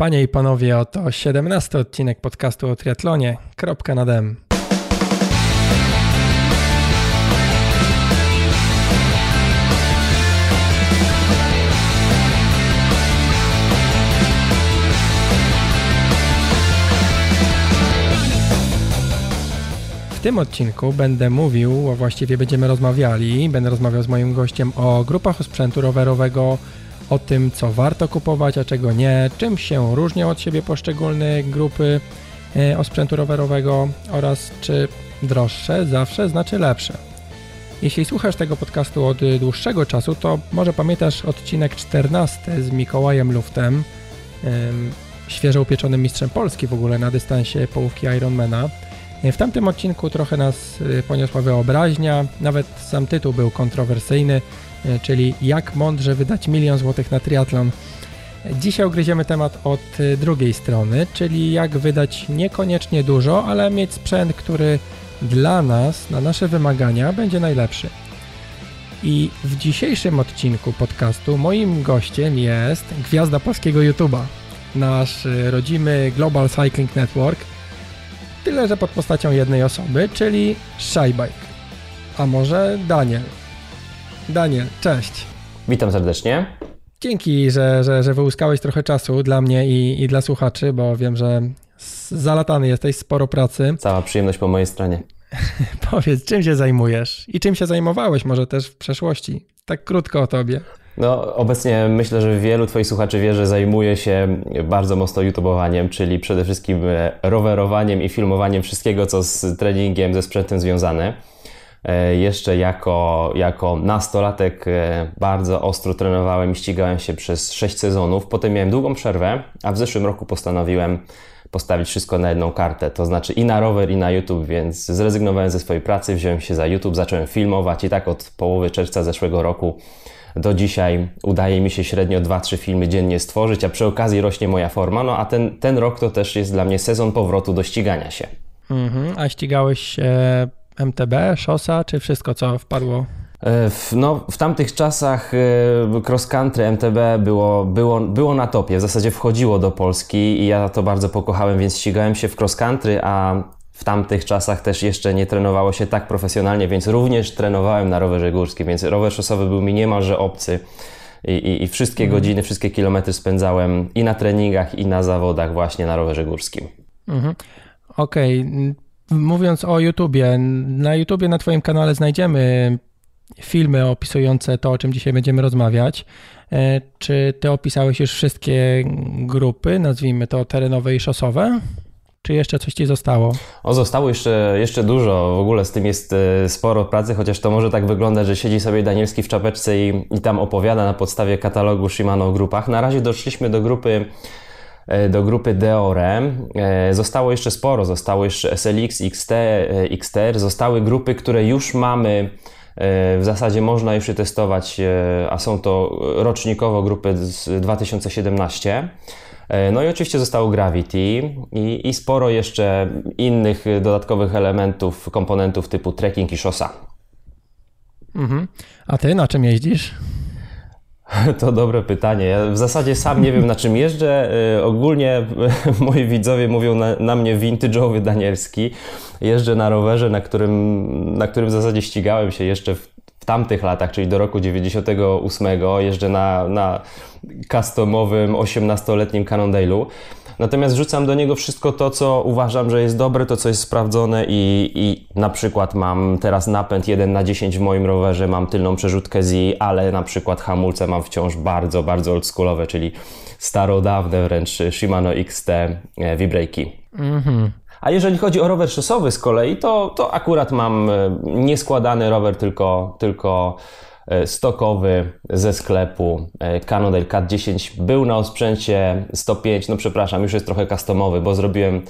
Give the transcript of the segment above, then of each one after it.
Panie i panowie, oto 17 odcinek podcastu o triatlonie. Kropka nad M. W tym odcinku będę mówił, a właściwie będziemy rozmawiali, będę rozmawiał z moim gościem o grupach sprzętu rowerowego, o tym, co warto kupować, a czego nie, czym się różnią od siebie poszczególne grupy e, osprzętu rowerowego oraz czy droższe zawsze znaczy lepsze. Jeśli słuchasz tego podcastu od dłuższego czasu, to może pamiętasz odcinek 14 z Mikołajem Luftem, świeżo upieczonym mistrzem Polski w ogóle na dystansie połówki Ironmana. W tamtym odcinku trochę nas e, poniosła wyobraźnia, nawet sam tytuł był kontrowersyjny, czyli jak mądrze wydać milion złotych na triatlon. Dzisiaj ugryziemy temat od e, drugiej strony, czyli jak wydać niekoniecznie dużo, ale mieć sprzęt, który dla nas, na nasze wymagania będzie najlepszy. I w dzisiejszym odcinku podcastu moim gościem jest gwiazda polskiego YouTube'a, nasz e, rodzimy Global Cycling Network, tyle że pod postacią jednej osoby, czyli Shybike. A może Daniel. Daniel, cześć. Witam serdecznie. Dzięki, że, że, że wyłuskałeś trochę czasu dla mnie i, i dla słuchaczy, bo wiem, że zalatany jesteś, sporo pracy. Cała przyjemność po mojej stronie. Powiedz, czym się zajmujesz i czym się zajmowałeś może też w przeszłości? Tak krótko o tobie. No, obecnie myślę, że wielu Twoich słuchaczy wie, że zajmuję się bardzo mocno YouTubeowaniem, czyli przede wszystkim rowerowaniem i filmowaniem wszystkiego, co z treningiem, ze sprzętem związane. E, jeszcze jako, jako nastolatek e, bardzo ostro trenowałem i ścigałem się przez 6 sezonów. Potem miałem długą przerwę, a w zeszłym roku postanowiłem postawić wszystko na jedną kartę, to znaczy i na rower, i na YouTube, więc zrezygnowałem ze swojej pracy, wziąłem się za YouTube, zacząłem filmować i tak od połowy czerwca zeszłego roku do dzisiaj udaje mi się średnio 2-3 filmy dziennie stworzyć, a przy okazji rośnie moja forma. No a ten, ten rok to też jest dla mnie sezon powrotu do ścigania się. Mhm, a ścigałeś się MTB, szosa, czy wszystko, co wpadło? E, no, w tamtych czasach e, cross country MTB było, było, było na topie, w zasadzie wchodziło do Polski i ja to bardzo pokochałem, więc ścigałem się w cross country, a w tamtych czasach też jeszcze nie trenowało się tak profesjonalnie, więc również trenowałem na rowerze górskim, więc rower szosowy był mi niemalże obcy i, i, i wszystkie mhm. godziny, wszystkie kilometry spędzałem i na treningach, i na zawodach właśnie na rowerze górskim. Mhm. Okej. Okay. Mówiąc o YouTubie, na YouTubie na Twoim kanale znajdziemy filmy opisujące to, o czym dzisiaj będziemy rozmawiać. E, czy Ty opisałeś już wszystkie grupy, nazwijmy to terenowe i szosowe? Czy jeszcze coś Ci zostało? O, zostało jeszcze, jeszcze dużo. W ogóle z tym jest e, sporo pracy, chociaż to może tak wyglądać, że siedzi sobie Danielski w czapeczce i, i tam opowiada na podstawie katalogu Shimano o grupach. Na razie doszliśmy do grupy do grupy Deore. E, zostało jeszcze sporo, zostało jeszcze SLX, XT, e, XTR, zostały grupy, które już mamy w zasadzie można już testować, a są to rocznikowo grupy z 2017. No i oczywiście zostało Gravity i, i sporo jeszcze innych dodatkowych elementów, komponentów typu trekking i szosa. Mhm. A ty na czym jeździsz? To dobre pytanie. Ja w zasadzie sam nie wiem na czym jeżdżę. Y, ogólnie moi widzowie mówią na, na mnie vintage'owy Danielski. Jeżdżę na rowerze, na którym, na którym w zasadzie ścigałem się jeszcze w, w tamtych latach, czyli do roku 98. Jeżdżę na, na customowym 18-letnim Cannondale'u. Natomiast wrzucam do niego wszystko to, co uważam, że jest dobre, to co jest sprawdzone i, i na przykład mam teraz napęd 1 na 10 w moim rowerze, mam tylną przerzutkę Z, ale na przykład hamulce mam wciąż bardzo, bardzo oldschoolowe, czyli starodawne wręcz Shimano XT e, V-Brake'i. Mhm. A jeżeli chodzi o rower szosowy z kolei, to, to akurat mam e, nieskładany rower, tylko, tylko stokowy ze sklepu e, Cannondale Cat10 był na osprzęcie 105, no przepraszam, już jest trochę customowy, bo zrobiłem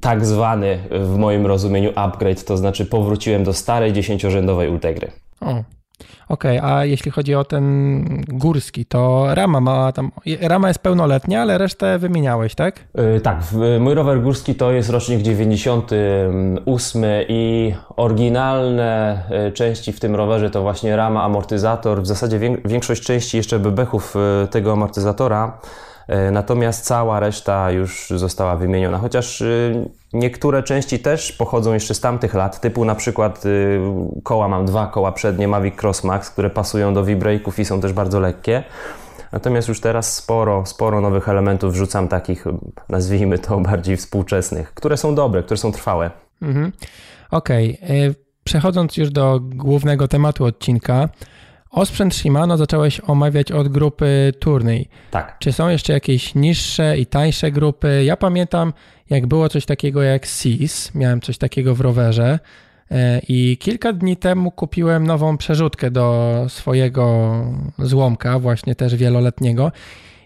tak zwany w moim rozumieniu upgrade, to znaczy powróciłem do starej dziesięciorzędowej Ultegry. O, Okej, okay, a jeśli chodzi o ten górski, to rama ma tam, rama jest pełnoletnia, ale resztę wymieniałeś, tak? Yy, tak, mój rower górski to jest rocznik 98 i oryginalne y, części w tym rowerze to właśnie rama, amortyzator, w zasadzie większość części jeszcze bebechów y, tego amortyzatora natomiast cała reszta już została wymieniona, chociaż niektóre części też pochodzą jeszcze z tamtych lat, typu na przykład koła mam dwa koła przednie Mavic Cross Max, które pasują do V-Brake'ów i są też bardzo lekkie. Natomiast już teraz sporo, sporo nowych elementów wrzucam takich, nazwijmy to bardziej współczesnych, które są dobre, które są trwałe. Mhm. Okej. Okay. Przechodząc już do głównego tematu odcinka, Osprzęt Shimano zacząłeś omawiać od grupy turniej. Tak. Czy są jeszcze jakieś niższe i tańsze grupy? Ja pamiętam, jak było coś takiego jak SIS, miałem coś takiego w rowerze e, i kilka dni temu kupiłem nową przerzutkę do swojego złomka, właśnie też wieloletniego.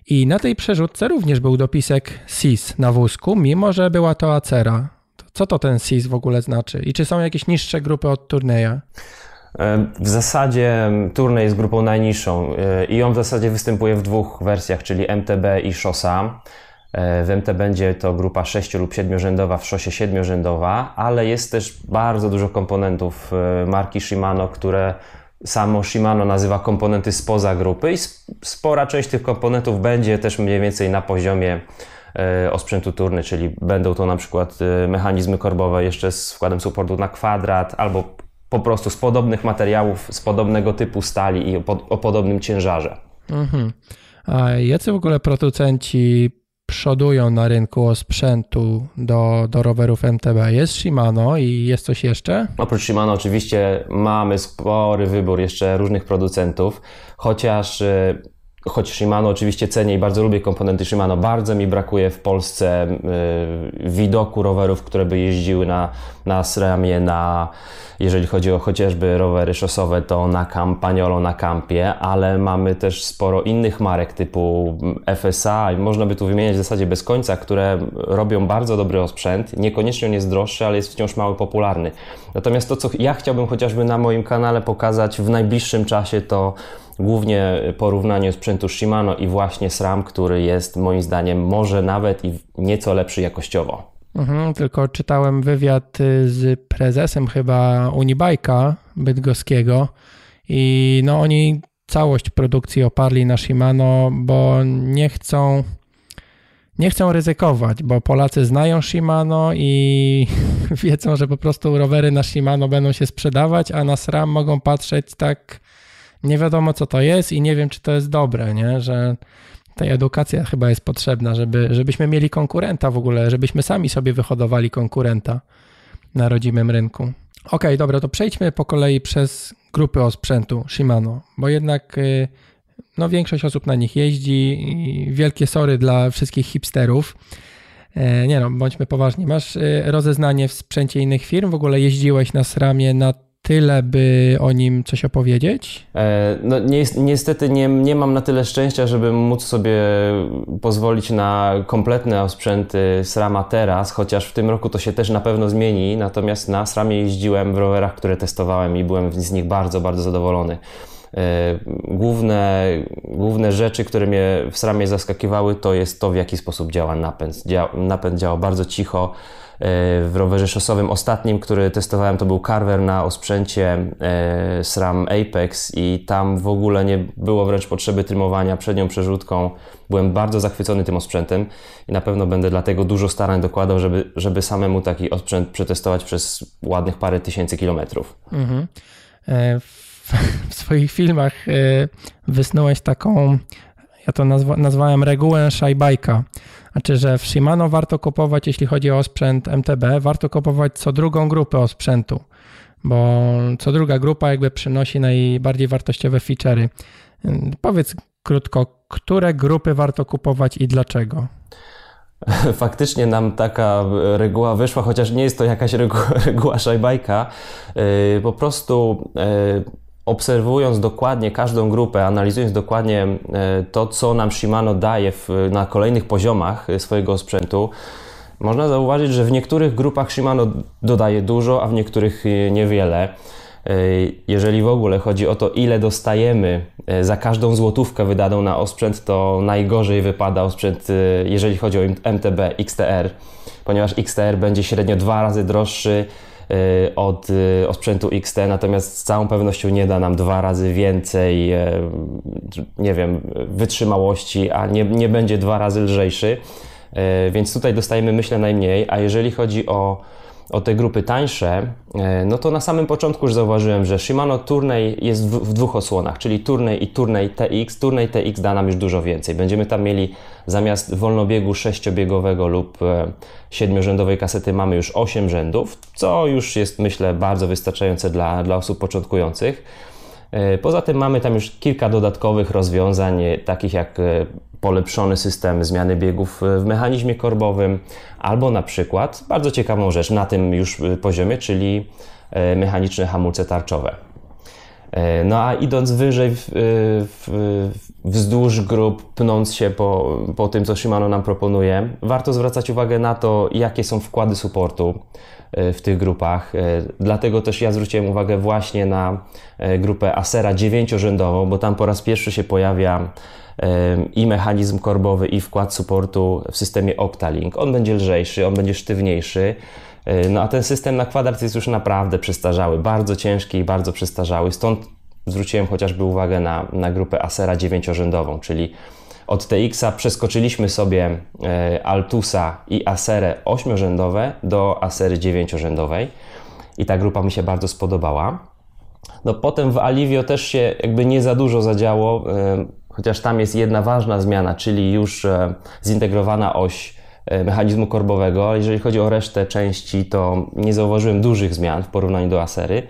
I na tej przerzutce również był dopisek SIS na wózku, mimo że była to Acera. Co to ten SIS w ogóle znaczy? I czy są jakieś niższe grupy od turnieja? E, w zasadzie turniej jest grupą najniższą e, i on w zasadzie występuje w dwóch wersjach, czyli MTB i Szosa. E, w MT będzie to grupa 6 lub 7-rzędowa, w szosie 7-rzędowa, ale jest też bardzo dużo komponentów marki Shimano, które samo Shimano nazywa komponenty spoza grupy i spora część tych komponentów będzie też mniej więcej na poziomie osprzętu turny, czyli będą to na przykład mechanizmy korbowe jeszcze z wkładem supportu na kwadrat albo po prostu z podobnych materiałów, z podobnego typu stali i o, o podobnym ciężarze. Mhm. A jacy w ogóle producenci przodują na rynku sprzętu do, do rowerów MTB? Jest Shimano i jest coś jeszcze? Oprócz Shimano oczywiście mamy spory wybór jeszcze różnych producentów, chociaż e, choć Shimano oczywiście cenię i bardzo lubię komponenty Shimano, bardzo mi brakuje w Polsce y, widoku rowerów, które by jeździły na, na SRAMie, na, jeżeli chodzi o chociażby rowery szosowe, to na Campagnolo, na Campie, ale mamy też sporo innych marek typu FSA i można by tu wymieniać w zasadzie bez końca, które robią bardzo dobry osprzęt, niekoniecznie on jest droższy, ale jest wciąż mało popularny. Natomiast to, co ja chciałbym chociażby na moim kanale pokazać w najbliższym czasie, to Głównie porównanie sprzętu Shimano i właśnie SRAM, który jest moim zdaniem może nawet i nieco lepszy jakościowo. Mhm, tylko czytałem wywiad y, z prezesem chyba Unibajka bydgoskiego i no oni całość produkcji oparli na Shimano, bo nie chcą nie chcą ryzykować, bo Polacy znają Shimano i wiedzą, że po prostu rowery na Shimano będą się sprzedawać, a na SRAM mogą patrzeć tak nie wiadomo co to jest i nie wiem, czy to jest dobre, nie? że ta edukacja chyba jest potrzebna, żeby, żebyśmy mieli konkurenta w ogóle, żebyśmy sami sobie wyhodowali konkurenta na rodzimym rynku. Okej, okay, dobra, to przejdźmy po kolei przez grupy osprzętu Shimano, bo jednak y, no, większość osób na nich jeździ i wielkie sory dla wszystkich hipsterów. E, nie no, bądźmy poważni. Masz y, rozeznanie w sprzęcie innych firm? W ogóle jeździłeś na SRAMie na tyle, by o nim coś opowiedzieć? E, no, niestety nie, nie mam na tyle szczęścia, żeby móc sobie pozwolić na kompletne osprzęty SRAMa teraz, chociaż w tym roku to się też na pewno zmieni. Natomiast na SRAMie jeździłem w rowerach, które testowałem i byłem z nich bardzo, bardzo zadowolony. E, główne, główne rzeczy, które mnie w SRAMie zaskakiwały, to jest to, w jaki sposób działa napęd. Dzia, napęd działa bardzo cicho w rowerze szosowym ostatnim, który testowałem, to był Carver na osprzęcie e, SRAM Apex i tam w ogóle nie było wręcz potrzeby trymowania przednią przerzutką. Byłem bardzo zachwycony tym osprzętem i na pewno będę dlatego dużo starań dokładał, żeby, żeby samemu taki osprzęt przetestować przez ładnych parę tysięcy kilometrów. Mhm. E, w, w, swoich filmach e, wysnułeś taką, ja to nazwa, nazwałem regułę szajbajka. Znaczy, że w Shimano warto kupować, jeśli chodzi o sprzęt MTB, warto kupować co drugą grupę osprzętu, bo co druga grupa jakby przynosi najbardziej wartościowe feature'y. Powiedz krótko, które grupy warto kupować i dlaczego? Faktycznie nam taka reguła wyszła, chociaż nie jest to jakaś reguła, reguła szajbajka. Yy, po prostu obserwując dokładnie każdą grupę, analizując dokładnie e, to, co nam Shimano daje w, na kolejnych poziomach e, swojego sprzętu, można zauważyć, że w niektórych grupach Shimano dodaje dużo, a w niektórych e, niewiele. Jeżeli w ogóle chodzi o to, ile dostajemy za każdą złotówkę wydaną na osprzęt, to najgorzej wypada osprzęt, jeżeli chodzi o MTB XTR, ponieważ XTR będzie średnio dwa razy droższy od osprzętu XT, natomiast z całą pewnością nie da nam dwa razy więcej, nie wiem, wytrzymałości, a nie, nie będzie dwa razy lżejszy. Więc tutaj dostajemy, myślę, najmniej. A jeżeli chodzi o o te grupy tańsze, e, no to na samym początku już zauważyłem, że Shimano Tourney jest w, w, dwóch osłonach, czyli Tourney i Tourney TX. Tourney TX da nam już dużo więcej. Będziemy tam mieli zamiast wolnobiegu sześciobiegowego lub e, siedmiorzędowej kasety mamy już osiem rzędów, co już jest myślę bardzo wystarczające dla, dla osób początkujących. E, poza tym mamy tam już kilka dodatkowych rozwiązań, takich jak polepszony system zmiany biegów w mechanizmie korbowym, albo na przykład bardzo ciekawą rzecz na tym już poziomie, czyli e, mechaniczne hamulce tarczowe. E, no a idąc wyżej w, w, wzdłuż grup, pnąc się po, po tym, co Shimano nam proponuje, warto zwracać uwagę na to, jakie są wkłady supportu e, w tych grupach. Dlatego też ja zwróciłem uwagę właśnie na grupę Acera dziewięciorzędową, bo tam po raz pierwszy się pojawia i mechanizm korbowy, i wkład supportu w systemie Octalink. On będzie lżejszy, on będzie sztywniejszy. E, no a ten system na kwadrat jest już naprawdę przestarzały, bardzo ciężki i bardzo przestarzały. Stąd zwróciłem chociażby uwagę na, na grupę Acera dziewięciorzędową, czyli od TX-a przeskoczyliśmy sobie e, Altusa i Acerę ośmiorzędowe do Acery dziewięciorzędowej i ta grupa mi się bardzo spodobała. No potem w Alivio też się jakby nie za dużo zadziało. Chociaż tam jest jedna ważna zmiana, czyli już e, zintegrowana oś e, mechanizmu korbowego, ale jeżeli chodzi o resztę części, to nie zauważyłem dużych zmian w porównaniu do Asery.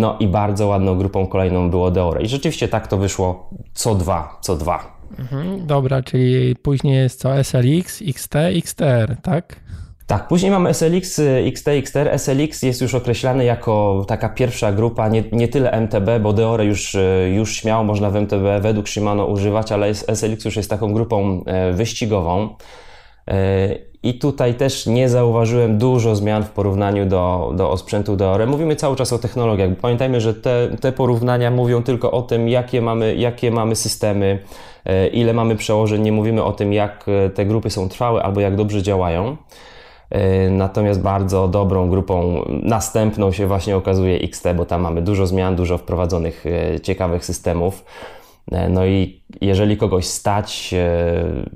No i bardzo ładną grupą kolejną było Deore. I rzeczywiście tak to wyszło co dwa, co dwa. Mhm, dobra, czyli później jest co SLX, XT, XTR, tak? Tak, później mamy SLX, XT, XTR. SLX jest już określany jako taka pierwsza grupa, nie, nie tyle MTB, bo Deore już, e, już śmiało można w MTB według Shimano używać, ale SLX już jest taką grupą e, wyścigową. I tutaj też nie zauważyłem dużo zmian w porównaniu do, do osprzętu Deore. Mówimy cały czas o technologiach. Pamiętajmy, że te, te porównania mówią tylko o tym, jakie mamy, jakie mamy systemy, ile mamy przełożeń. Nie mówimy o tym, jak te grupy są trwałe albo jak dobrze działają. E, natomiast bardzo dobrą grupą następną się właśnie okazuje XT, bo tam mamy dużo zmian, dużo wprowadzonych e, ciekawych systemów. E, no i jeżeli kogoś stać,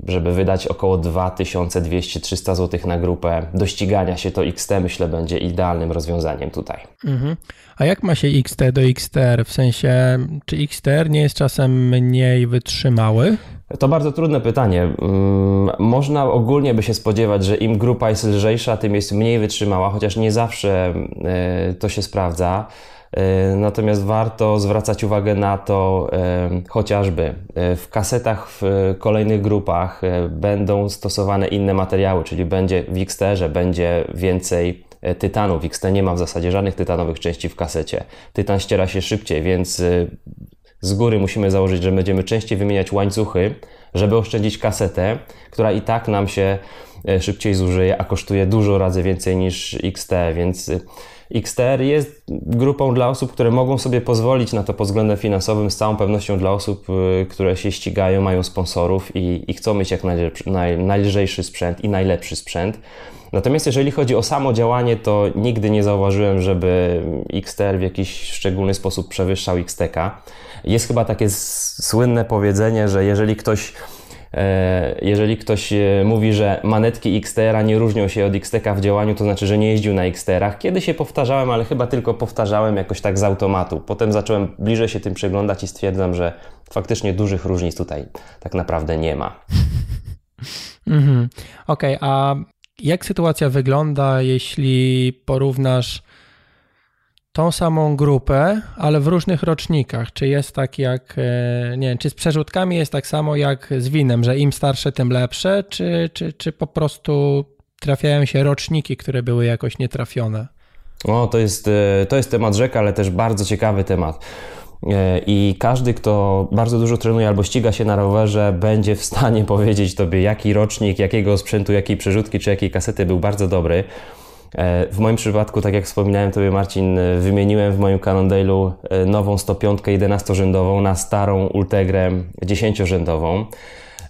żeby wydać około 2200-300 zł na grupę do ścigania się, to XT myślę będzie idealnym rozwiązaniem tutaj. Mhm. A jak ma się XT do XTR? W sensie, czy XTR nie jest czasem mniej wytrzymały? To bardzo trudne pytanie. Mm, można ogólnie by się spodziewać, że im grupa jest lżejsza, tym jest mniej wytrzymała, chociaż nie zawsze e, to się sprawdza. E, natomiast warto zwracać uwagę na to e, chociażby w kasetach w kolejnych grupach będą stosowane inne materiały, czyli będzie w XT-że będzie więcej tytanu. W XT nie ma w zasadzie żadnych tytanowych części w kasecie. Tytan ściera się szybciej, więc z góry musimy założyć, że będziemy częściej wymieniać łańcuchy, żeby oszczędzić kasetę, która i tak nam się e, szybciej zużyje, a kosztuje dużo razy więcej niż XT, więc e, XTR jest grupą dla osób, które mogą sobie pozwolić na to pod względem finansowym, z całą pewnością dla osób, e, które się ścigają, mają sponsorów i, i chcą mieć jak naj, najlżejszy sprzęt i najlepszy sprzęt. Natomiast jeżeli chodzi o samo działanie, to nigdy nie zauważyłem, żeby XTR w jakiś szczególny sposób przewyższał XTK. Jest chyba takie słynne powiedzenie, że jeżeli ktoś e, jeżeli ktoś e, mówi, że manetki XTR nie różnią się od XTK w działaniu, to znaczy, że nie jeździł na XTR-ach. Kiedyś się powtarzałem, ale chyba tylko powtarzałem jakoś tak z automatu. Potem zacząłem bliżej się tym przyglądać i stwierdzam, że faktycznie dużych różnic tutaj tak naprawdę nie ma. Mhm. Okej, okay, a jak sytuacja wygląda, jeśli porównasz tą samą grupę, ale w różnych rocznikach? Czy jest tak jak, e, nie wiem, czy z przerzutkami jest tak samo jak z winem, że im starsze, tym lepsze, czy, czy, czy po prostu trafiają się roczniki, które były jakoś nietrafione? O, to jest, e, to jest temat rzeka, ale też bardzo ciekawy temat. E, I każdy, kto bardzo dużo trenuje albo ściga się na rowerze, będzie w stanie powiedzieć Tobie, jaki rocznik, jakiego sprzętu, jakiej przerzutki czy jakiej kasety był bardzo dobry. E, w moim przypadku, tak jak wspominałem Tobie Marcin, e, wymieniłem w moim Cannondale'u nową 105 11-rzędową na starą Ultegrę 10-rzędową.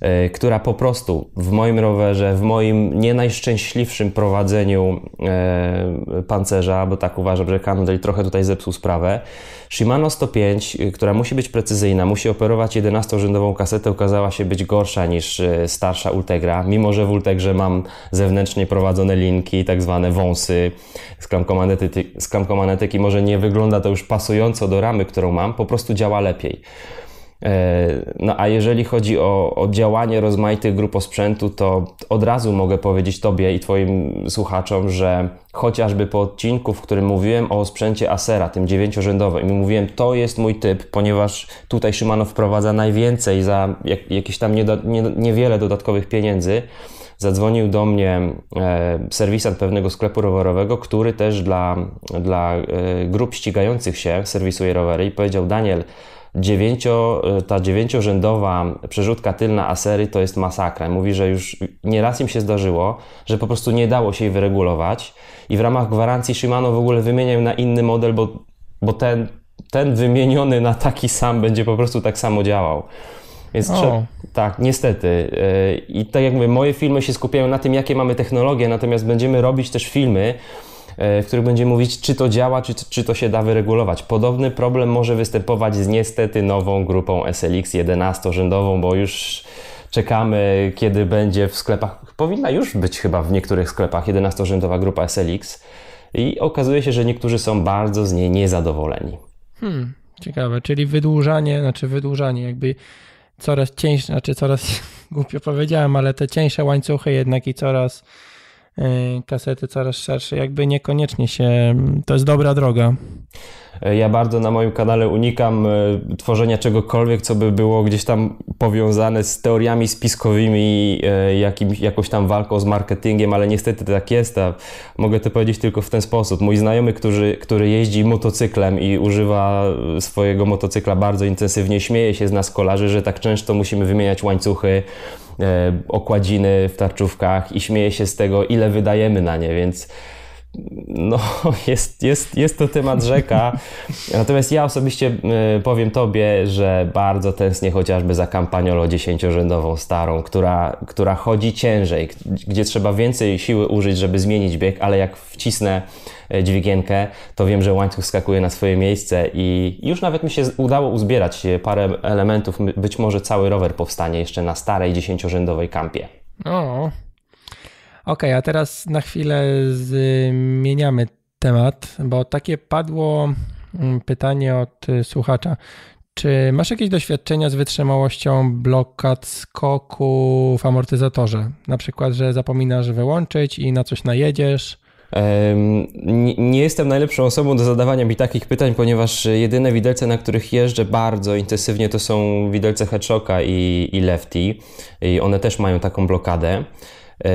E, która po prostu w moim rowerze, w moim nie najszczęśliwszym prowadzeniu e, pancerza, bo tak uważam, że Cannondale trochę tutaj zepsuł sprawę, Shimano 105, która musi być precyzyjna, musi operować 11-rzędową kasetę, okazała się być gorsza niż starsza Ultegra, mimo że w Ultegrze mam zewnętrznie prowadzone linki, tak zwane wąsy z klamką manetyki, może nie wygląda to już pasująco do ramy, którą mam, po prostu działa lepiej. E, no a jeżeli chodzi o, o działanie rozmaitych grup osprzętu, to od razu mogę powiedzieć Tobie i Twoim słuchaczom, że chociażby po odcinku, w którym mówiłem o sprzęcie Asera, tym dziewięciorzędowym, i mówiłem, to jest mój typ, ponieważ tutaj Shimano wprowadza najwięcej za jak, jakieś tam nie, nie, niewiele dodatkowych pieniędzy, zadzwonił do mnie e, serwisant pewnego sklepu rowerowego, który też dla, dla e, grup ścigających się serwisuje rowery i powiedział, Daniel, dziewięcio, e, ta dziewięciorzędowa przerzutka tylna Asery to jest masakra. Mówi, że już nieraz im się zdarzyło, że po prostu nie dało się jej wyregulować i w ramach gwarancji Shimano w ogóle wymieniają na inny model, bo, bo ten, ten wymieniony na taki sam będzie po prostu tak samo działał. Więc tak, niestety. E, I tak jak mówię, moje filmy się skupiają na tym, jakie mamy technologie, natomiast będziemy robić też filmy, w których będziemy mówić, czy to działa, czy, czy to się da wyregulować. Podobny problem może występować z niestety nową grupą SLX 11-rzędową, bo już czekamy, kiedy będzie w sklepach. Powinna już być chyba w niektórych sklepach 11-rzędowa grupa SLX i okazuje się, że niektórzy są bardzo z niej niezadowoleni. Hmm, ciekawe, czyli wydłużanie, znaczy wydłużanie jakby coraz cieńsze, znaczy coraz głupio powiedziałem, ale te cieńsze łańcuchy jednak i coraz kasety coraz szersze, jakby niekoniecznie się, to jest dobra droga. Ja bardzo na moim kanale unikam y, tworzenia czegokolwiek, co by było gdzieś tam powiązane z teoriami spiskowymi, y, jakim, jakąś tam walką z marketingiem, ale niestety tak jest, a mogę to powiedzieć tylko w ten sposób. Mój znajomy, który, który jeździ motocyklem i używa swojego motocykla bardzo intensywnie, śmieje się z nas kolarzy, że tak często musimy wymieniać łańcuchy, E, okładziny w tarczówkach i śmieje się z tego, ile wydajemy na nie, więc no, jest, jest, jest to temat rzeka. Natomiast ja osobiście e, powiem Tobie, że bardzo tęsknię chociażby za kampaniolą dziesięciorzędową starą, która, która chodzi ciężej, gdzie trzeba więcej siły użyć, żeby zmienić bieg, ale jak wcisnę e, dźwigienkę, to wiem, że łańcuch skakuje na swoje miejsce i już nawet mi się udało uzbierać parę elementów. Być może cały rower powstanie jeszcze na starej dziesięciorzędowej kampie. O, Ok, a teraz na chwilę zmieniamy temat, bo takie padło mm, pytanie od y, słuchacza. Czy masz jakieś doświadczenia z wytrzymałością blokad skoku w amortyzatorze? Na przykład, że zapominasz wyłączyć i na coś najedziesz? Nie jestem najlepszą osobą do zadawania mi takich pytań, ponieważ jedyne widelce, na których jeżdżę bardzo intensywnie, to są widelce Hedgehoga i, i Lefty. I one też mają taką blokadę. E,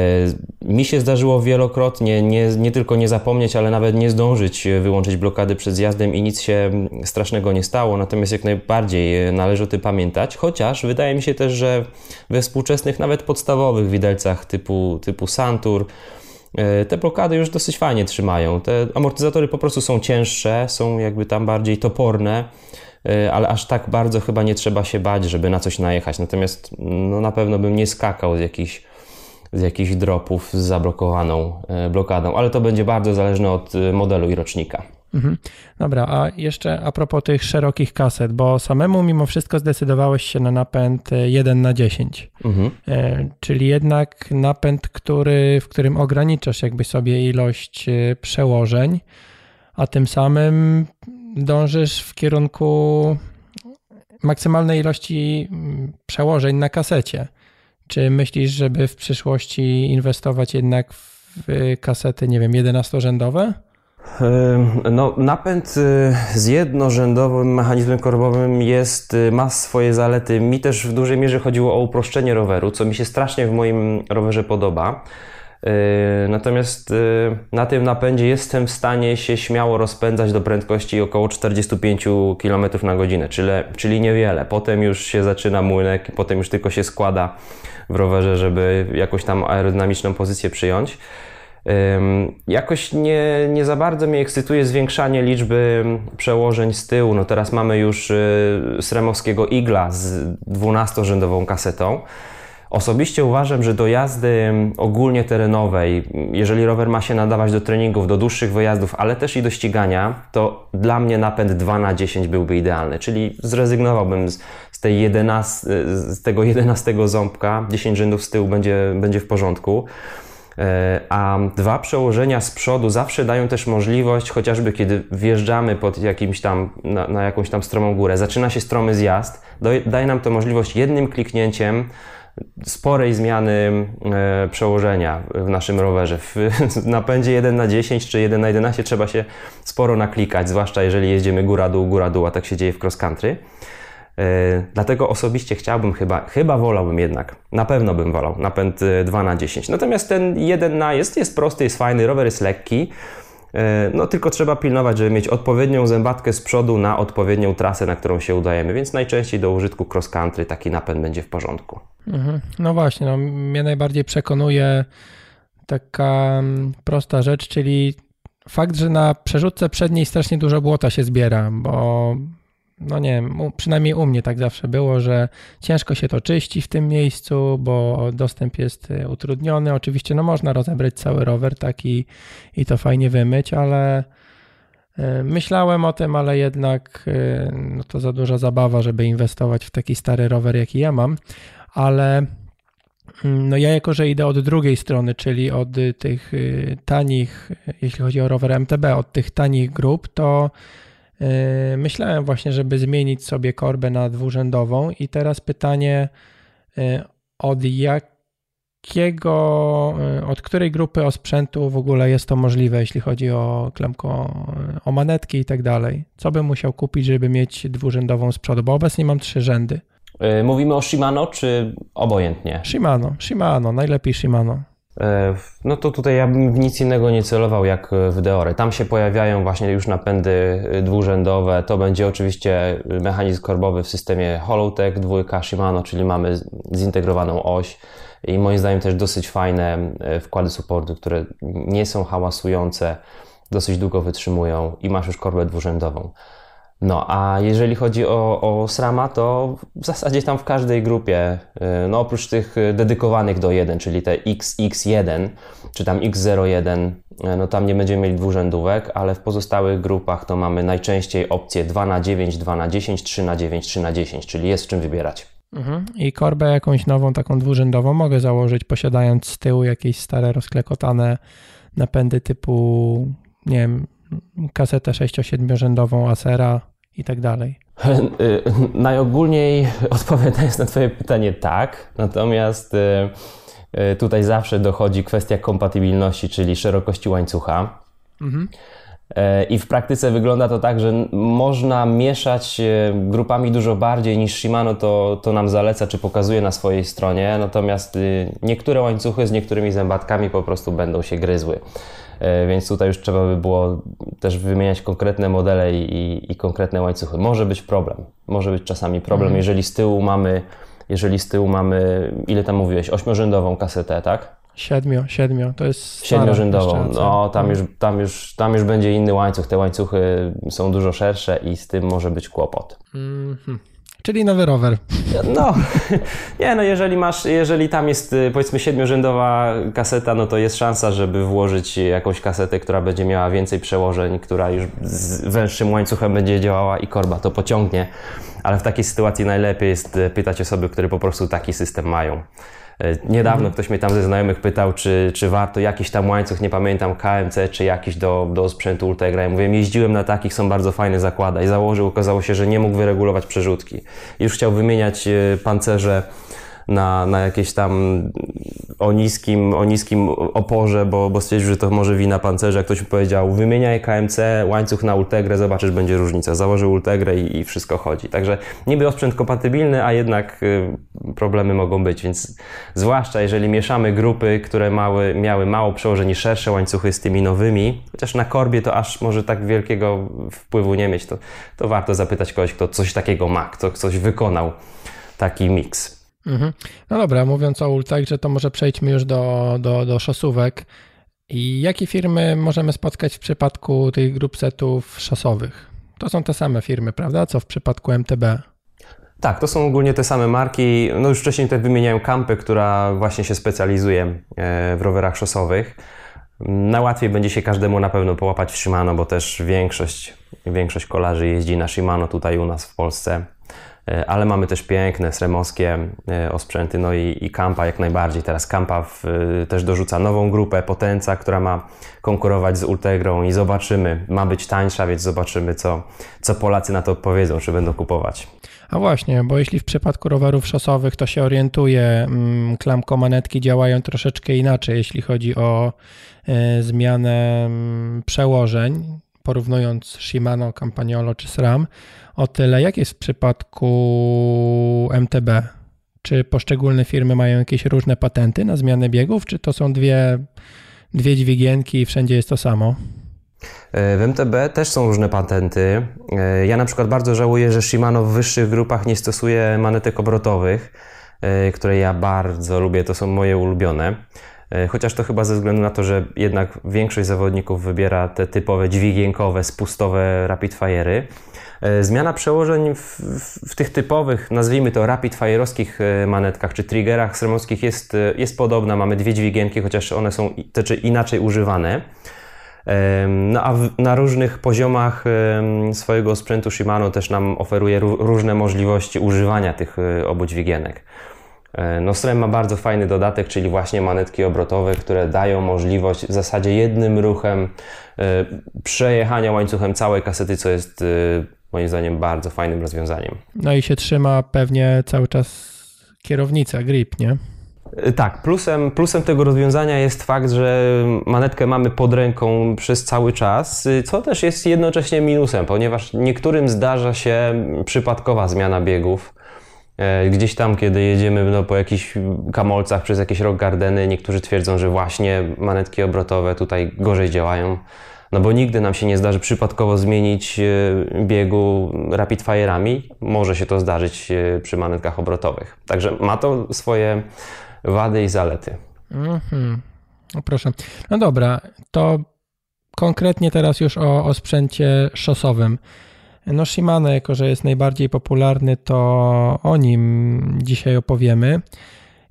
mi się zdarzyło wielokrotnie nie, nie tylko nie zapomnieć, ale nawet nie zdążyć wyłączyć blokady przed zjazdem i nic się strasznego nie stało. Natomiast jak najbardziej należy o tym pamiętać, chociaż wydaje mi się też, że we współczesnych, nawet podstawowych widelcach typu, typu Santur, e, te blokady już dosyć fajnie trzymają. Te amortyzatory po prostu są cięższe, są jakby tam bardziej toporne, e, ale aż tak bardzo chyba nie trzeba się bać, żeby na coś najechać. Natomiast no, na pewno bym nie skakał z jakichś z jakichś dropów z zablokowaną e, blokadą, ale to będzie bardzo zależne od e, modelu i rocznika. Mhm. Dobra, a jeszcze a propos tych szerokich kaset, bo samemu mimo wszystko zdecydowałeś się na napęd 1 na 10, mhm. e, czyli jednak napęd, który, w którym ograniczasz jakby sobie ilość przełożeń, a tym samym dążysz w kierunku maksymalnej ilości mm, przełożeń na kasecie. Czy myślisz, żeby w przyszłości inwestować jednak w kasety, nie wiem, 11-rzędowe? No, napęd y, z jednorzędowym mechanizmem korbowym jest, y, ma swoje zalety. Mi też w dużej mierze chodziło o uproszczenie roweru, co mi się strasznie w moim rowerze podoba. Y, natomiast y, na tym napędzie jestem w stanie się śmiało rozpędzać do prędkości około 45 km na godzinę, czyli, czyli niewiele. Potem już się zaczyna młynek, potem już tylko się składa w rowerze, żeby jakąś tam aerodynamiczną pozycję przyjąć. Jakoś nie, nie za bardzo mnie ekscytuje zwiększanie liczby przełożeń z tyłu. No teraz mamy już y, sremowskiego Igla z 12-rzędową kasetą. Osobiście uważam, że do jazdy ogólnie terenowej, jeżeli rower ma się nadawać do treningów, do dłuższych wyjazdów, ale też i do ścigania, to dla mnie napęd 2 na 10 byłby idealny, czyli zrezygnowałbym z, z, tej 11, z tego 11 ząbka, 10 rzędów z tyłu będzie, będzie w porządku. E, a dwa przełożenia z przodu zawsze dają też możliwość, chociażby kiedy wjeżdżamy pod jakimś tam, na, na jakąś tam stromą górę, zaczyna się stromy zjazd, daje nam to możliwość jednym kliknięciem sporej zmiany e, przełożenia w naszym rowerze. W napędzie 1 na 10 czy 1 na 11 trzeba się sporo naklikać, zwłaszcza jeżeli jeździmy góra-dół, góra-dół, a tak się dzieje w cross country. E, dlatego osobiście chciałbym chyba, chyba wolałbym jednak, na pewno bym wolał napęd 2 na 10. Natomiast ten 1 na jest, jest prosty, jest fajny, rower jest lekki. E, no tylko trzeba pilnować, żeby mieć odpowiednią zębatkę z przodu na odpowiednią trasę, na którą się udajemy, więc najczęściej do użytku cross country taki napęd będzie w porządku. Mhm. No właśnie, no, mnie najbardziej przekonuje taka mm, prosta rzecz, czyli fakt, że na przerzutce przedniej strasznie dużo błota się zbiera, bo no nie wiem, przynajmniej u mnie tak zawsze było, że ciężko się to czyści w tym miejscu, bo dostęp jest y, utrudniony. Oczywiście no można rozebrać cały rower tak i, i to fajnie wymyć, ale y, myślałem o tym, ale jednak y, no to za duża zabawa, żeby inwestować w taki stary rower, jaki ja mam, ale mm, no ja jako, że idę od drugiej strony, czyli od tych tanich, jeśli chodzi o rower MTB, od tych tanich grup, to myślałem właśnie, żeby zmienić sobie korbę na dwurzędową i teraz pytanie yy, od jakiego, yy, od której grupy osprzętu w ogóle jest to możliwe, jeśli chodzi o klemko, o manetki i tak dalej? Co bym musiał kupić, żeby mieć dwurzędową z przodu? Bo obecnie mam trzy rzędy. Mówimy o Shimano czy obojętnie? Shimano, Shimano, najlepiej Shimano. E, no to tutaj ja bym w nic innego nie celował jak w Deore. Tam się pojawiają właśnie już napędy dwurzędowe. To będzie oczywiście mechanizm korbowy w systemie Holotech, dwójka Shimano, czyli mamy zintegrowaną oś i moim zdaniem też dosyć fajne e, wkłady supportu, które nie są hałasujące, dosyć długo wytrzymują i masz już korbę dwurzędową. No, a jeżeli chodzi o, o SRAMA, to w zasadzie tam w każdej grupie, y, no oprócz tych dedykowanych do 1, czyli te XX1 czy tam X01, y, no tam nie będziemy mieli dwurzędówek, ale w pozostałych grupach to mamy najczęściej opcje 2 na 9, 2 na 10, 3 na 9, 3 na 10, czyli jest w czym wybierać. Mhm. I korbę jakąś nową, taką dwurzędową mogę założyć, posiadając z tyłu jakieś stare, rozklekotane napędy typu, nie wiem, kasetę 6-7 rzędową Acera i tak dalej? Najogólniej odpowiadając na Twoje pytanie, tak. Natomiast y, y, tutaj zawsze dochodzi kwestia kompatybilności, czyli szerokości łańcucha. Mhm. E, I w praktyce wygląda to tak, że można mieszać grupami dużo bardziej niż Shimano to, to nam zaleca czy pokazuje na swojej stronie, natomiast y, niektóre łańcuchy z niektórymi zębatkami po prostu będą się gryzły. E, więc tutaj już trzeba by było też wymieniać konkretne modele i, i konkretne łańcuchy. Może być problem, może być czasami problem, mhm. jeżeli z tyłu mamy, jeżeli z tyłu mamy, ile tam mówiłeś, ośmiorzędową kasetę, tak? Siedmiu, siedmiu, to jest Siedmiorzędową, no tam już, tam, już, tam już będzie inny łańcuch, te łańcuchy są dużo szersze i z tym może być kłopot. -hmm. Czyli nowy rower. No, nie, no jeżeli masz, jeżeli tam jest y, powiedzmy siedmiorzędowa kaseta, no to jest szansa, żeby włożyć jakąś kasetę, która będzie miała więcej przełożeń, która już z węższym łańcuchem będzie działała i korba to pociągnie. Ale w takiej sytuacji najlepiej jest y, pytać osoby, które po prostu taki system mają. E, niedawno ktoś mnie tam ze znajomych pytał, czy, czy warto jakiś tam łańcuch, nie pamiętam, KMC, czy jakiś do, do sprzętu Ultegra. Ja mówię, jeździłem na takich, są bardzo fajne zakłada i założył, okazało się, że nie mógł wyregulować przerzutki. Już chciał wymieniać e, pancerze na, na jakieś tam o niskim, o niskim oporze, bo, bo stwierdził, że to może wina pancerza. Ktoś mu powiedział, wymieniaj KMC, łańcuch na Ultegrę, zobaczysz, będzie różnica. Założył Ultegrę i, i wszystko chodzi. Także niby osprzęt kompatybilny, a jednak y, problemy mogą być, więc zwłaszcza jeżeli mieszamy grupy, które mały, miały mało przełożeń szersze łańcuchy z tymi nowymi, chociaż na korbie to aż może tak wielkiego wpływu nie mieć, to, to warto zapytać kogoś, kto coś takiego ma, kto coś wykonał, taki miks. Mhm. No dobra, mówiąc o Ultegrze, to może przejdźmy już do, do, do szosówek. I jakie firmy możemy spotkać w przypadku tych grup setów szosowych? To są te same firmy, prawda, co w przypadku MTB? Tak, to są ogólnie te same marki. No już wcześniej tutaj wymieniałem Kampy, która właśnie się specjalizuje e, w rowerach szosowych. Najłatwiej będzie się każdemu na pewno połapać w Shimano, bo też większość, większość kolarzy jeździ na Shimano tutaj u nas w Polsce. E, ale mamy też piękne, sremowskie e, osprzęty, no i, i Kampa jak najbardziej. Teraz Kampa w, e, też dorzuca nową grupę, Potenca, która ma konkurować z Ultegrą i zobaczymy, ma być tańsza, więc zobaczymy, co, co Polacy na to powiedzą, czy będą kupować. A właśnie, bo jeśli w przypadku rowerów szosowych to się orientuje, mm, klamko manetki działają troszeczkę inaczej, jeśli chodzi o zmianę mm, przełożeń, porównując Shimano, Campagnolo czy SRAM, o tyle jak jest w przypadku MTB? Czy poszczególne firmy mają jakieś różne patenty na zmianę biegów, czy to są dwie, dwie dźwigienki i wszędzie jest to samo? W MTB też są różne patenty. E, ja na przykład bardzo żałuję, że Shimano w wyższych grupach nie stosuje manetek obrotowych, e, które ja bardzo lubię, to są moje ulubione. Chociaż to chyba ze względu na to, że jednak większość zawodników wybiera te typowe dźwigienkowe, spustowe rapid fire'y. E, zmiana przełożeń w, w, w, tych typowych, nazwijmy to rapid fire'owskich e, manetkach czy triggerach sremowskich jest, e, jest podobna. Mamy dwie dźwigienki, chociaż one są czy inaczej używane. No a w, na różnych poziomach swojego sprzętu Shimano też nam oferuje różne możliwości używania tych obu dźwigienek. No SREM ma bardzo fajny dodatek, czyli właśnie manetki obrotowe, które dają możliwość w zasadzie jednym ruchem przejechania łańcuchem całej kasety, co jest moim zdaniem bardzo fajnym rozwiązaniem. No i się trzyma pewnie cały czas kierownica, grip, nie? Tak, plusem, plusem tego rozwiązania jest fakt, że manetkę mamy pod ręką przez cały czas, co też jest jednocześnie minusem, ponieważ niektórym zdarza się przypadkowa zmiana biegów. E, gdzieś tam, kiedy jedziemy no, po jakichś kamolcach przez jakieś rock gardeny, niektórzy twierdzą, że właśnie manetki obrotowe tutaj gorzej działają no bo nigdy nam się nie zdarzy przypadkowo zmienić e, biegu rapid fire'ami. Może się to zdarzyć e, przy manetkach obrotowych. Także ma to swoje wady i zalety. Mhm. No proszę. No dobra, to konkretnie teraz już o, o sprzęcie szosowym. No Shimano, jako że jest najbardziej popularny, to o nim dzisiaj opowiemy.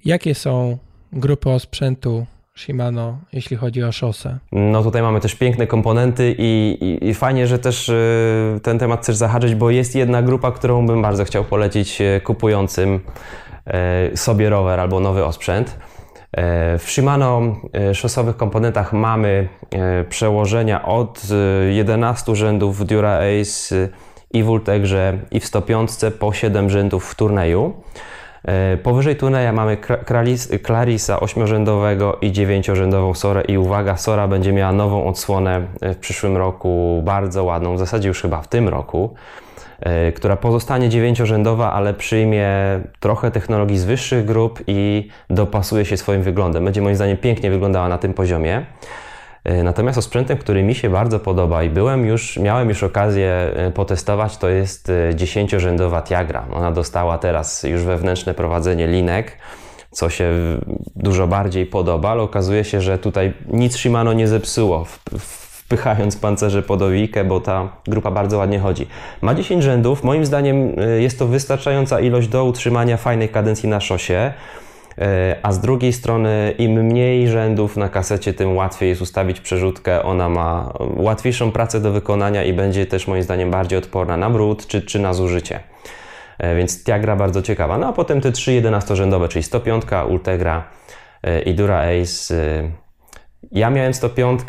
Jakie są grupy osprzętu Shimano, jeśli chodzi o szosę. No tutaj mamy też piękne komponenty i, i, i fajnie, że też y, ten temat chcesz zahaczyć, bo jest jedna grupa, którą bym bardzo chciał polecić y, kupującym y, sobie rower albo nowy osprzęt. W Shimano szosowych komponentach mamy przełożenia od 11 rzędów Dura Ace i w Ultegrze i w 105 po 7 rzędów w turnieju. E, powyżej turnieja mamy Clarisa ośmiorzędowego i dziewięciorzędową Sorę i uwaga, Sora będzie miała nową odsłonę w przyszłym roku, bardzo ładną, w zasadzie już chyba w tym roku, e, która pozostanie dziewięciorzędowa, ale przyjmie trochę technologii z wyższych grup i dopasuje się swoim wyglądem. Będzie moim zdaniem pięknie wyglądała na tym poziomie. E, natomiast osprzętem, który mi się bardzo podoba i byłem już, miałem już okazję e, potestować, to jest e, dziesięciorzędowa Tiagra. Ona dostała teraz już wewnętrzne prowadzenie linek, co się dużo bardziej podoba, ale okazuje się, że tutaj nic Shimano nie zepsuło, wpychając pancerze pod owikę, bo ta grupa bardzo ładnie chodzi. Ma 10 rzędów, moim zdaniem jest to wystarczająca ilość do utrzymania fajnej kadencji na szosie. E, a z drugiej strony im mniej rzędów na kasecie, tym łatwiej jest ustawić przerzutkę. Ona ma łatwiejszą pracę do wykonania i będzie też moim zdaniem bardziej odporna na brud czy, czy na zużycie. Więc Tiagra bardzo ciekawa. No a potem te trzy 11-rzędowe, czyli 105, Ultegra i Dura Ace. Ja miałem 105,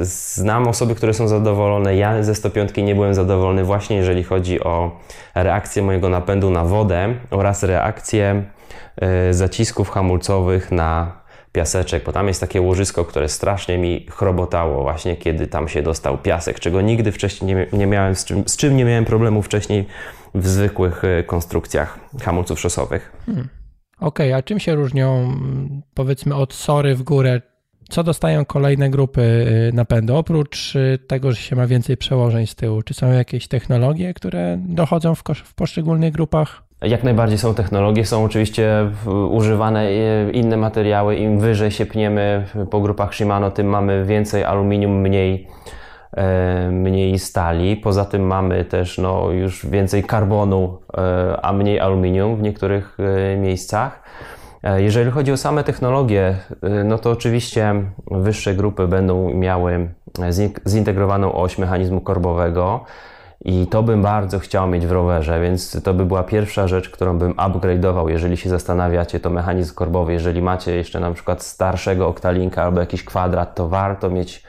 znam osoby, które są zadowolone. Ja ze 105 nie byłem zadowolony właśnie jeżeli chodzi o reakcję mojego napędu na wodę oraz reakcję E, zacisków hamulcowych na piaseczek, bo tam jest takie łożysko, które strasznie mi chrobotało właśnie, kiedy tam się dostał piasek, czego nigdy wcześniej nie, miałem, z czym, z czym nie miałem problemu wcześniej w zwykłych e, konstrukcjach hamulców szosowych. Hmm. Okej, okay, a czym się różnią powiedzmy od sory w górę? Co dostają kolejne grupy e, napędu? Oprócz tego, że się ma więcej przełożeń z tyłu, czy są jakieś technologie, które dochodzą w, w poszczególnych grupach? Jak najbardziej są technologie, są oczywiście używane e, inne materiały. Im wyżej się pniemy po grupach Shimano, tym mamy więcej aluminium, mniej, mniej stali. Poza tym mamy też no, już więcej karbonu, a mniej aluminium w niektórych miejscach. Jeżeli chodzi o same technologie, no to oczywiście wyższe grupy będą miały zintegrowaną oś mechanizmu korbowego. I to bym bardzo chciał mieć w rowerze, więc to by była pierwsza rzecz, którą bym upgrade'ował, jeżeli się zastanawiacie, to mechanizm korbowy. Jeżeli macie jeszcze na przykład starszego oktalinka albo jakiś kwadrat, to warto mieć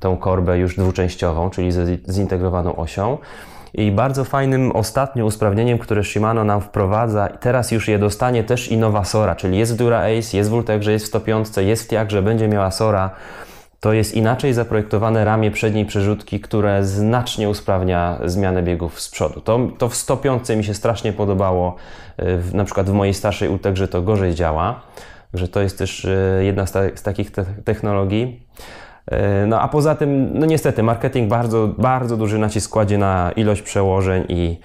tą korbę już dwuczęściową, czyli zintegrowaną osią. I bardzo fajnym ostatnim usprawnieniem, które Shimano nam wprowadza, i teraz już je dostanie też i nowa Sora, czyli jest w Dura Ace, jest w Ultegrze, jest w 105, jest w Tiagrze, będzie miała Sora to jest inaczej zaprojektowane ramię przedniej przerzutki, które znacznie usprawnia zmianę biegów z przodu. To, to w 105 mi się strasznie podobało, w, na przykład w mojej starszej Ultegrze to gorzej działa, że to jest też e, jedna z, ta, z takich te technologii. E, no a poza tym, no niestety, marketing bardzo, bardzo duży nacisk kładzie na ilość przełożeń i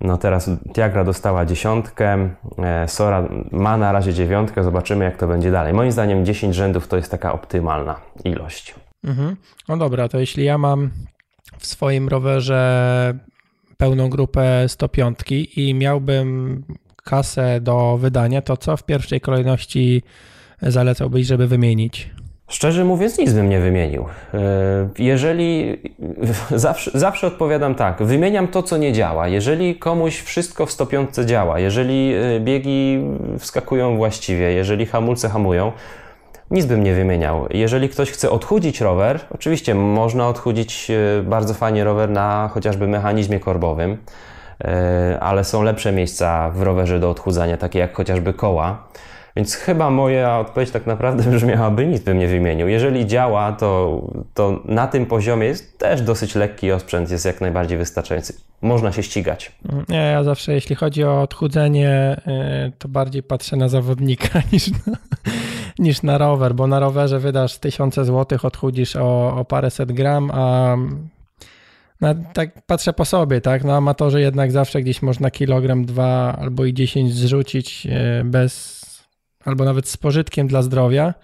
no teraz Tiagra dostała dziesiątkę, e, Sora ma na razie dziewiątkę, zobaczymy jak to będzie dalej. Moim zdaniem 10 rzędów to jest taka optymalna ilość. Mhm. No dobra, to jeśli ja mam w swoim rowerze pełną grupę 105 i miałbym kasę do wydania, to co w pierwszej kolejności zalecałbyś, żeby wymienić? Szczerze mówiąc, nic bym nie wymienił. E, jeżeli zawsze, zawsze odpowiadam tak, wymieniam to, co nie działa. Jeżeli komuś wszystko w 105 działa, jeżeli e, biegi wskakują właściwie, jeżeli hamulce hamują, nic bym nie wymieniał. Jeżeli ktoś chce odchudzić rower, oczywiście można odchudzić e, bardzo fajnie rower na chociażby mechanizmie korbowym, ale są lepsze miejsca w rowerze do odchudzania, takie jak chociażby koła. Więc chyba moja odpowiedź tak naprawdę brzmiałaby, nic bym nie wymienił. Jeżeli działa, to, to na tym poziomie jest też dosyć lekki osprzęt, jest jak najbardziej wystarczający. Można się ścigać. Nie, ja zawsze jeśli chodzi o odchudzenie, y, to bardziej patrzę na zawodnika niż na, niż na rower, bo na rowerze wydasz tysiące złotych, odchudzisz o, o paręset gram, a tak patrzę po sobie, tak? No amatorzy jednak zawsze gdzieś można kilogram, dwa albo i dziesięć zrzucić y, bez albo nawet z pożytkiem dla zdrowia,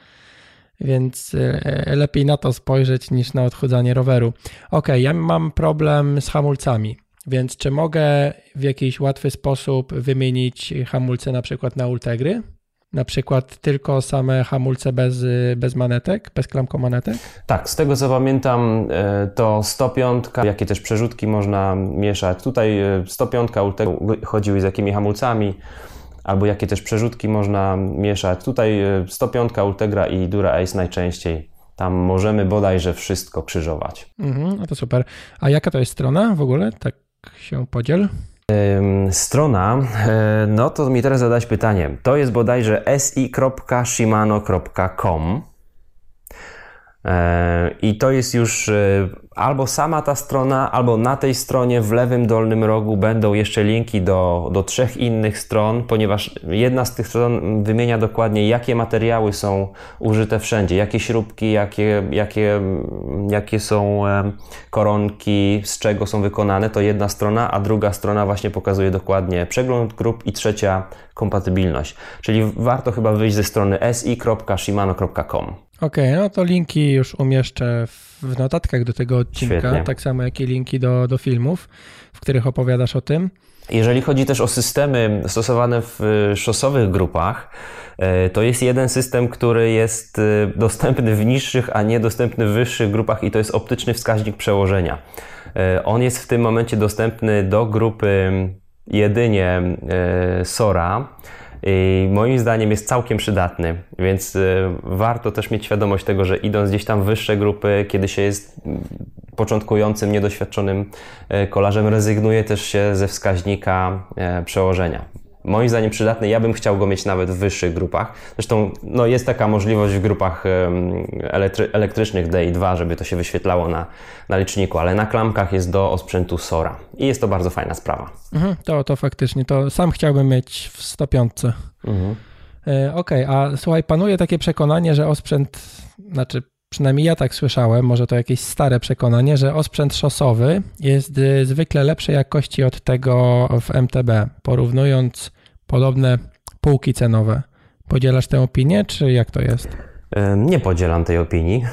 więc e, lepiej na to spojrzeć niż na odchudzanie roweru. Ok, ja mam problem z hamulcami, więc czy mogę w jakiś łatwy sposób wymienić hamulce na przykład na Ultegry? Na przykład tylko same hamulce bez, bez manetek, bez klamkomanetek? Tak, z tego co pamiętam, e, to 105, jakie też przerzutki można mieszać. Tutaj 105 e, Ultegry chodziły z jakimi hamulcami albo jakie też przerzutki można mieszać. Tutaj 105 e, Ultegra i Dura Ace najczęściej. Tam możemy bodajże wszystko krzyżować. Mhm, no to super. A jaka to jest strona w ogóle? Tak się podziel. Strona, e, no to mi teraz zadać pytanie. To jest bodajże si.shimano.com i to jest już albo sama ta strona, albo na tej stronie w lewym dolnym rogu będą jeszcze linki do, do trzech innych stron, ponieważ jedna z tych stron wymienia dokładnie, jakie materiały są użyte wszędzie, jakie śrubki, jakie, jakie, jakie są koronki, z czego są wykonane. To jedna strona, a druga strona właśnie pokazuje dokładnie przegląd grup i trzecia kompatybilność. Czyli warto chyba wyjść ze strony si.shimano.com. Okej, okay, no to linki już umieszczę w notatkach do tego odcinka, Świetnie. tak samo jak i linki do, do filmów, w których opowiadasz o tym. Jeżeli chodzi też o systemy stosowane w y, szosowych grupach, y, to jest jeden system, który jest y, dostępny w niższych, a niedostępny w wyższych grupach i to jest optyczny wskaźnik przełożenia. On jest w tym momencie dostępny do grupy jedynie SORA i moim zdaniem jest całkiem przydatny, więc y, warto też mieć świadomość tego, że idąc gdzieś tam w wyższe grupy, kiedy się jest początkującym, niedoświadczonym y, kolarzem, rezygnuje też się ze wskaźnika y, przełożenia moim zdaniem przydatny. Ja bym chciał go mieć nawet w wyższych grupach. Zresztą no, jest taka możliwość w grupach elektry elektrycznych DI2, żeby to się wyświetlało na, na liczniku, ale na klamkach jest do osprzętu Sora i jest to bardzo fajna sprawa. Mhm, to, to faktycznie, to sam chciałbym mieć w 105. Mhm. E, Okej, okay, a słuchaj, panuje takie przekonanie, że osprzęt, znaczy przynajmniej ja tak słyszałem, może to jakieś stare przekonanie, że osprzęt szosowy jest y, zwykle lepszej jakości od tego w MTB, porównując podobne półki cenowe. Podzielasz tę opinię, czy jak to jest? Nie podzielam tej opinii.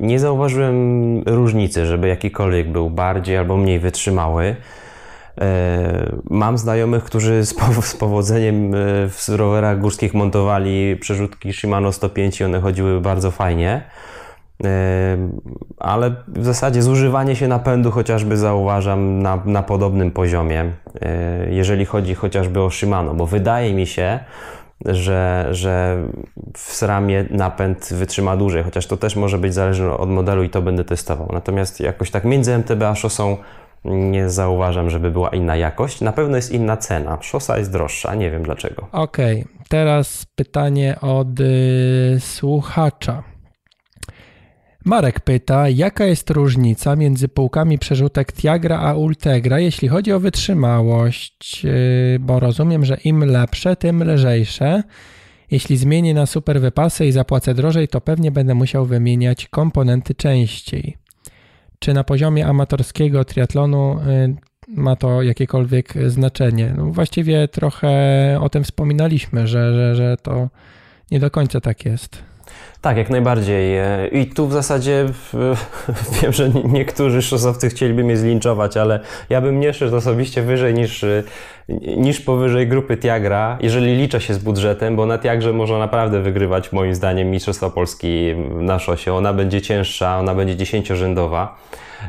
Nie zauważyłem różnicy, żeby jakikolwiek był bardziej albo mniej wytrzymały. Mam znajomych, którzy z powodzeniem w rowerach górskich montowali przerzutki Shimano 105 i one chodziły bardzo fajnie. Ale w zasadzie zużywanie się napędu chociażby zauważam na, na podobnym poziomie, jeżeli chodzi chociażby o Shimano, bo wydaje mi się, że, że w SRAMie napęd wytrzyma dłużej, chociaż to też może być zależne od modelu i to będę testował. Natomiast jakoś tak między MTB a szosą nie zauważam, żeby była inna jakość. Na pewno jest inna cena. Szosa jest droższa, nie wiem dlaczego. Okej, okay. teraz pytanie od y, słuchacza. Marek pyta, jaka jest różnica między półkami przerzutek Tiagra a Ultegra, jeśli chodzi o wytrzymałość, yy, bo rozumiem, że im lepsze, tym lżejsze. Jeśli zmienię na super wypasy i zapłacę drożej, to pewnie będę musiał wymieniać komponenty częściej. Czy na poziomie amatorskiego triatlonu yy, ma to jakiekolwiek znaczenie? No właściwie trochę o tym wspominaliśmy, że, że, że to nie do końca tak jest. Tak, jak najbardziej. E, I tu w zasadzie wiem, że niektórzy szosowcy chcieliby mnie zlinczować, ale ja bym nie szedł osobiście wyżej niż, e, niż powyżej grupy Tiagra, jeżeli liczę się z budżetem, bo na Tiagrze można naprawdę wygrywać moim zdaniem Mistrzostwa Polski na szosie. Ona będzie cięższa, ona będzie dziesięciorzędowa.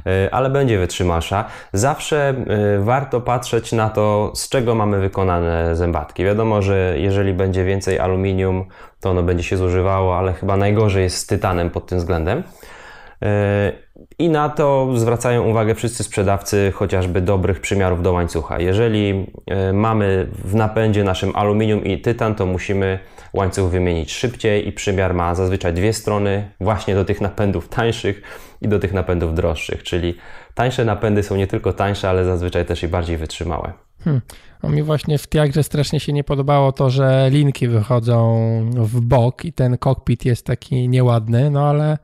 E, ale będzie wytrzymasza. Zawsze warto patrzeć na to, z czego mamy wykonane zębatki. Wiadomo, że jeżeli będzie więcej aluminium, to ono będzie się zużywało, ale chyba najgorzej jest z tytanem pod tym względem. E, I na to zwracają uwagę wszyscy sprzedawcy chociażby dobrych przymiarów do łańcucha. Jeżeli mamy w napędzie naszym aluminium i tytan, to musimy łańcuch wymienić szybciej i przymiar ma zazwyczaj dwie strony, właśnie do tych napędów tańszych i do tych napędów droższych, czyli tańsze napędy są nie tylko tańsze, ale zazwyczaj też i bardziej wytrzymałe. Hmm. No mi właśnie w Tiagrze strasznie się nie podobało to, że linki wychodzą w bok i ten kokpit jest taki nieładny, no ale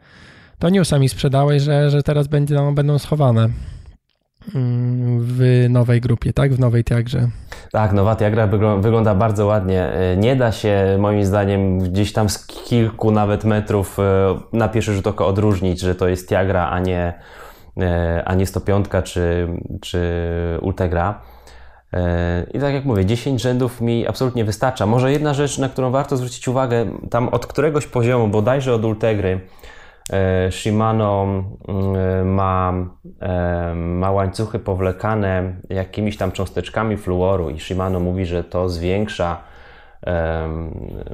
to newsa mi sprzedałeś, że, że teraz będzie, no, będą schowane w nowej grupie, tak? W nowej Tiagrze. Tak, nowa Tiagra wygląda bardzo ładnie. E, nie da się moim zdaniem gdzieś tam z kilku nawet metrów e, na pierwszy rzut oka odróżnić, że to jest Tiagra, a nie, e, a nie 105 czy, czy Ultegra. I tak jak mówię, 10 rzędów mi absolutnie wystarcza. Może jedna rzecz, na którą warto zwrócić uwagę, tam od któregoś poziomu, bodajże od Ultegry, E, Shimano mm, ma, e, ma łańcuchy powlekane jakimiś tam cząsteczkami fluoru i Shimano mówi, że to zwiększa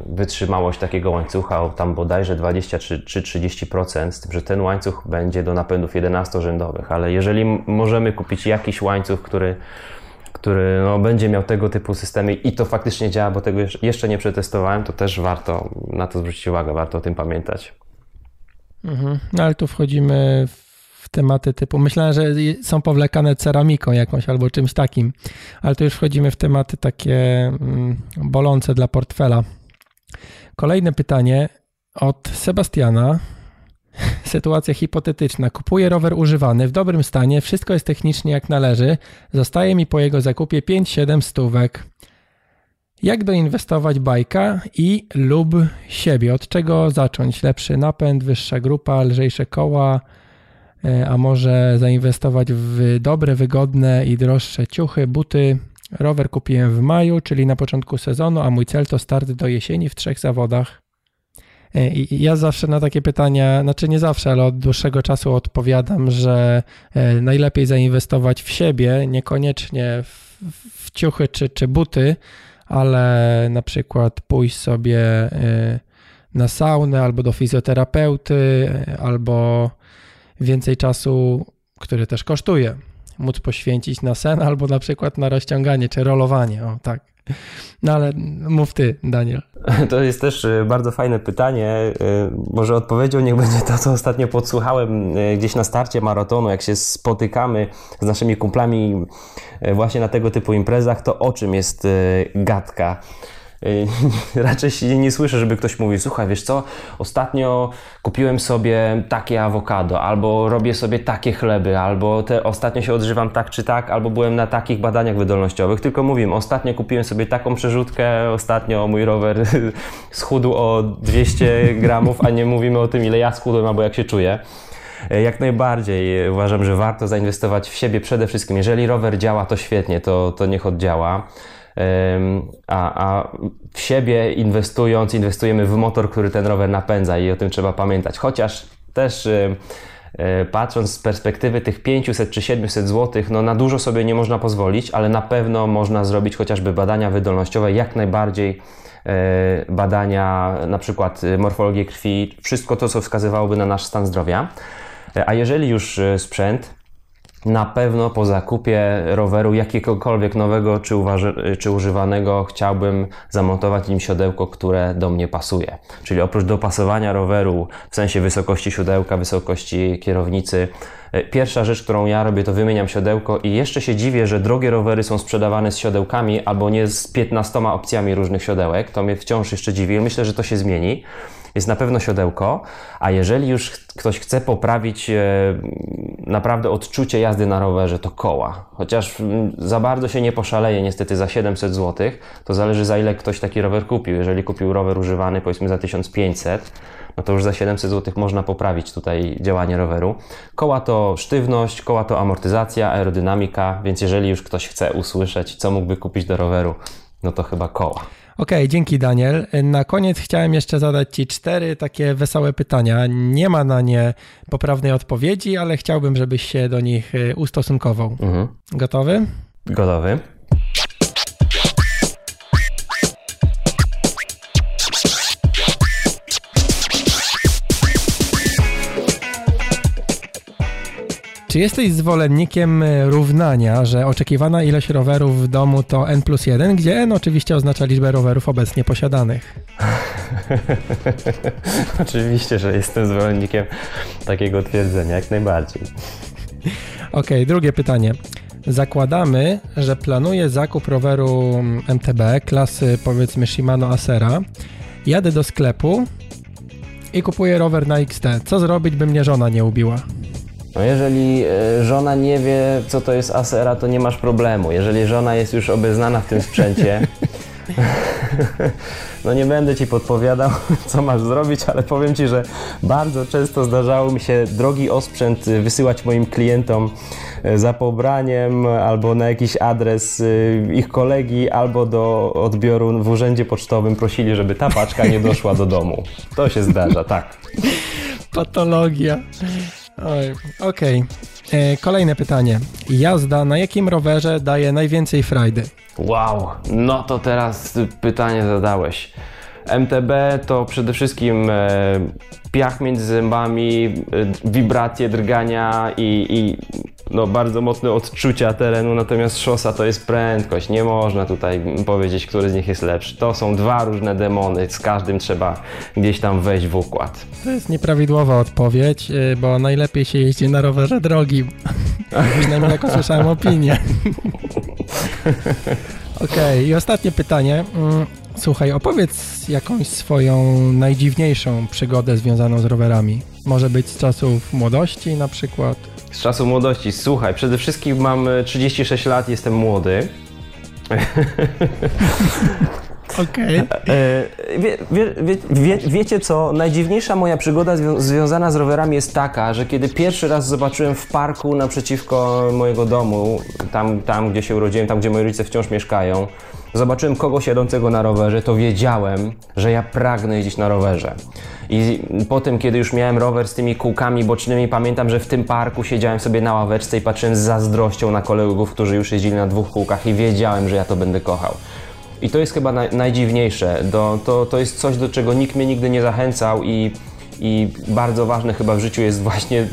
wytrzymałość takiego łańcucha o tam bodajże 20 czy 30%, z tym, że ten łańcuch będzie do napędów 11-rzędowych, ale jeżeli możemy kupić jakiś łańcuch, który który no, będzie miał tego typu systemy i to faktycznie działa, bo tego jeszcze nie przetestowałem, to też warto na to zwrócić uwagę, warto o tym pamiętać. Mhm. No ale tu wchodzimy w tematy typu, myślałem, że są powlekane ceramiką jakąś albo czymś takim, ale tu już wchodzimy w tematy takie mm, bolące dla portfela. Kolejne pytanie od Sebastiana. Sytuacja hipotetyczna. Kupuję rower używany, w dobrym stanie, wszystko jest technicznie jak należy. Zostaje mi po jego zakupie 5-7 stówek. Jak doinwestować bajka i lub siebie? Od czego zacząć? Lepszy napęd, wyższa grupa, lżejsze koła, e, a może zainwestować w dobre, wygodne i droższe ciuchy, buty. Rower kupiłem w maju, czyli na początku sezonu, a mój cel to start do jesieni w trzech zawodach. E, ja zawsze na takie pytania, znaczy nie zawsze, ale od dłuższego czasu odpowiadam, że e, najlepiej zainwestować w siebie, niekoniecznie w, w ciuchy czy, czy buty, ale na przykład pójść sobie y, na saunę albo do fizjoterapeuty, albo więcej czasu, który też kosztuje, móc poświęcić na sen albo na przykład na rozciąganie czy rolowanie. O, tak. No ale mów ty, Daniel. To jest też y, bardzo fajne pytanie. Może odpowiedzią niech będzie to, co ostatnio podsłuchałem gdzieś na starcie maratonu, jak się spotykamy z naszymi kumplami właśnie na tego typu imprezach, to o czym jest gadka? raczej się nie słyszę, żeby ktoś mówił, słuchaj, wiesz co, ostatnio kupiłem sobie takie awokado, albo robię sobie takie chleby, albo te, ostatnio się odżywam tak czy tak, albo byłem na takich badaniach wydolnościowych, tylko mówimy, ostatnio kupiłem sobie taką przerzutkę, ostatnio mój rower schudł o 200 gramów, a nie mówimy o tym, ile ja schudłem, albo jak się czuję. Jak najbardziej uważam, że warto zainwestować w siebie przede wszystkim. Jeżeli rower działa, to świetnie, to, to niech oddziała. A, a w siebie inwestując, inwestujemy w motor, który ten rower napędza i o tym trzeba pamiętać. Chociaż też e, patrząc z perspektywy tych 500 czy 700 zł, no na dużo sobie nie można pozwolić, ale na pewno można zrobić chociażby badania wydolnościowe, jak najbardziej e, badania, na przykład morfologię krwi, wszystko to, co wskazywałoby na nasz stan zdrowia. E, a jeżeli już sprzęt, na pewno po zakupie roweru jakiegokolwiek nowego czy, czy, używanego chciałbym zamontować nim siodełko, które do mnie pasuje. Czyli oprócz dopasowania roweru w sensie wysokości siodełka, wysokości kierownicy, e, pierwsza rzecz, którą ja robię, to wymieniam siodełko i jeszcze się dziwię, że drogie rowery są sprzedawane z siodełkami albo nie z 15 opcjami różnych siodełek. To mnie wciąż jeszcze dziwi. Myślę, że to się zmieni jest na pewno siodełko, a jeżeli już ktoś chce poprawić e, naprawdę odczucie jazdy na rowerze, to koła. Chociaż mm, za bardzo się nie poszaleje niestety za 700 zł, to zależy za ile ktoś taki rower kupił. Jeżeli kupił rower używany powiedzmy za 1500, no to już za 700 zł można poprawić tutaj działanie roweru. Koła to sztywność, koła to amortyzacja, aerodynamika, więc jeżeli już ktoś chce usłyszeć, co mógłby kupić do roweru, no to chyba koła. Okej, okay, dzięki Daniel. Na koniec chciałem jeszcze zadać Ci cztery takie wesołe pytania. Nie ma na nie poprawnej odpowiedzi, ale chciałbym, żebyś się do nich y, ustosunkował. Mhm. Gotowy? Gotowy. Czy jesteś zwolennikiem e, równania, że oczekiwana ilość rowerów w domu to n plus 1, gdzie n oczywiście oznacza liczbę rowerów obecnie posiadanych? oczywiście, że jestem zwolennikiem takiego twierdzenia, jak najbardziej. Okej, okay, drugie pytanie. Zakładamy, że planuję zakup roweru MTB klasy powiedzmy Shimano Acera. Jadę do sklepu i kupuję rower na XT. Co zrobić, by mnie żona nie ubiła? No jeżeli e, żona nie wie, co to jest Asera, to nie masz problemu. Jeżeli żona jest już obeznana w tym sprzęcie, no nie będę Ci podpowiadał, co masz zrobić, ale powiem Ci, że bardzo często zdarzało mi się drogi osprzęt wysyłać moim klientom e, za pobraniem albo na jakiś adres e, ich kolegi, albo do odbioru w urzędzie pocztowym prosili, żeby ta paczka nie doszła do domu. To się zdarza, tak. Patologia. Okej. Okay. E, kolejne pytanie. Jazda na jakim rowerze daje najwięcej frajdy? Wow, no to teraz pytanie zadałeś. MTB to przede wszystkim e, piach między zębami, e, wibracje, drgania i, i no, bardzo mocne odczucia terenu, natomiast szosa to jest prędkość. Nie można tutaj powiedzieć, który z nich jest lepszy. To są dwa różne demony, z każdym trzeba gdzieś tam wejść w układ. To jest nieprawidłowa odpowiedź, y, bo najlepiej się jeździ na rowerze drogim. Przynajmniej jak usłyszałem opinię. Okej, okay, i ostatnie pytanie. Słuchaj, opowiedz jakąś swoją najdziwniejszą przygodę związaną z rowerami. Może być z czasów młodości na przykład. Z czasu młodości. Słuchaj, przede wszystkim mam 36 lat, jestem młody. Okej. Okay. E, wie, wie, wie, wiecie co? Najdziwniejsza moja przygoda zwią związana z rowerami jest taka, że kiedy pierwszy raz zobaczyłem w parku naprzeciwko mojego domu, tam, tam gdzie się urodziłem, tam gdzie moi rodzice wciąż mieszkają, zobaczyłem kogoś jadącego na rowerze, to wiedziałem, że ja pragnę jeździć na rowerze. I potem, kiedy już miałem rower z tymi kółkami bocznymi, pamiętam, że w tym parku siedziałem sobie na ławeczce i patrzyłem z zazdrością na kolegów, którzy już jeździli na dwóch kółkach i wiedziałem, że ja to będę kochał. I to jest chyba najdziwniejsze. Do, to, to jest coś, do czego nikt mnie nigdy nie zachęcał i, i bardzo ważne chyba w życiu jest właśnie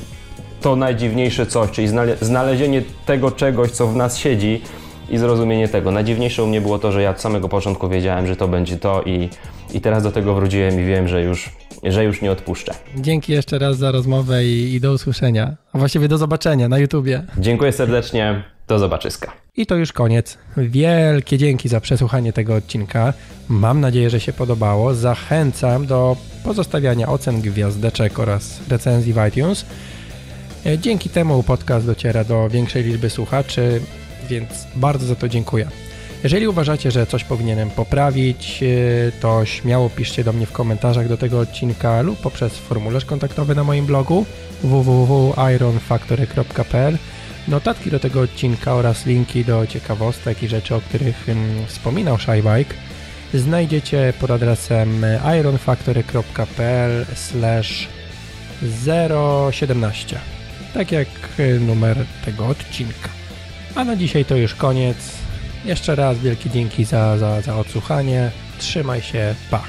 to najdziwniejsze coś, czyli znalezienie tego czegoś, co w nas siedzi i zrozumienie tego. Najdziwniejsze u mnie było to, że ja od samego początku wiedziałem, że to będzie to i, i teraz do tego wróciłem i wiem, że już, że już nie odpuszczę. Dzięki jeszcze raz za rozmowę i, i do usłyszenia. A właściwie do zobaczenia na YouTubie. Dziękuję serdecznie. Do zobaczyska. I to już koniec. Wielkie dzięki za przesłuchanie tego odcinka. Mam nadzieję, że się podobało. Zachęcam do pozostawiania ocen gwiazdeczek oraz recenzji w iTunes. E, dzięki temu podcast dociera do większej liczby słuchaczy, więc bardzo za to dziękuję. Jeżeli uważacie, że coś powinienem poprawić, e, to śmiało piszcie do mnie w komentarzach do tego odcinka lub poprzez formularz kontaktowy na moim blogu www.ironfactory.pl Notatki do tego odcinka oraz linki do ciekawostek i rzeczy, o których mm, wspominał Shybike znajdziecie pod adresem ironfactory.pl 017 tak jak numer tego odcinka. A na dzisiaj to już koniec. Jeszcze raz wielkie dzięki za, za, za odsłuchanie. Trzymaj się, pa!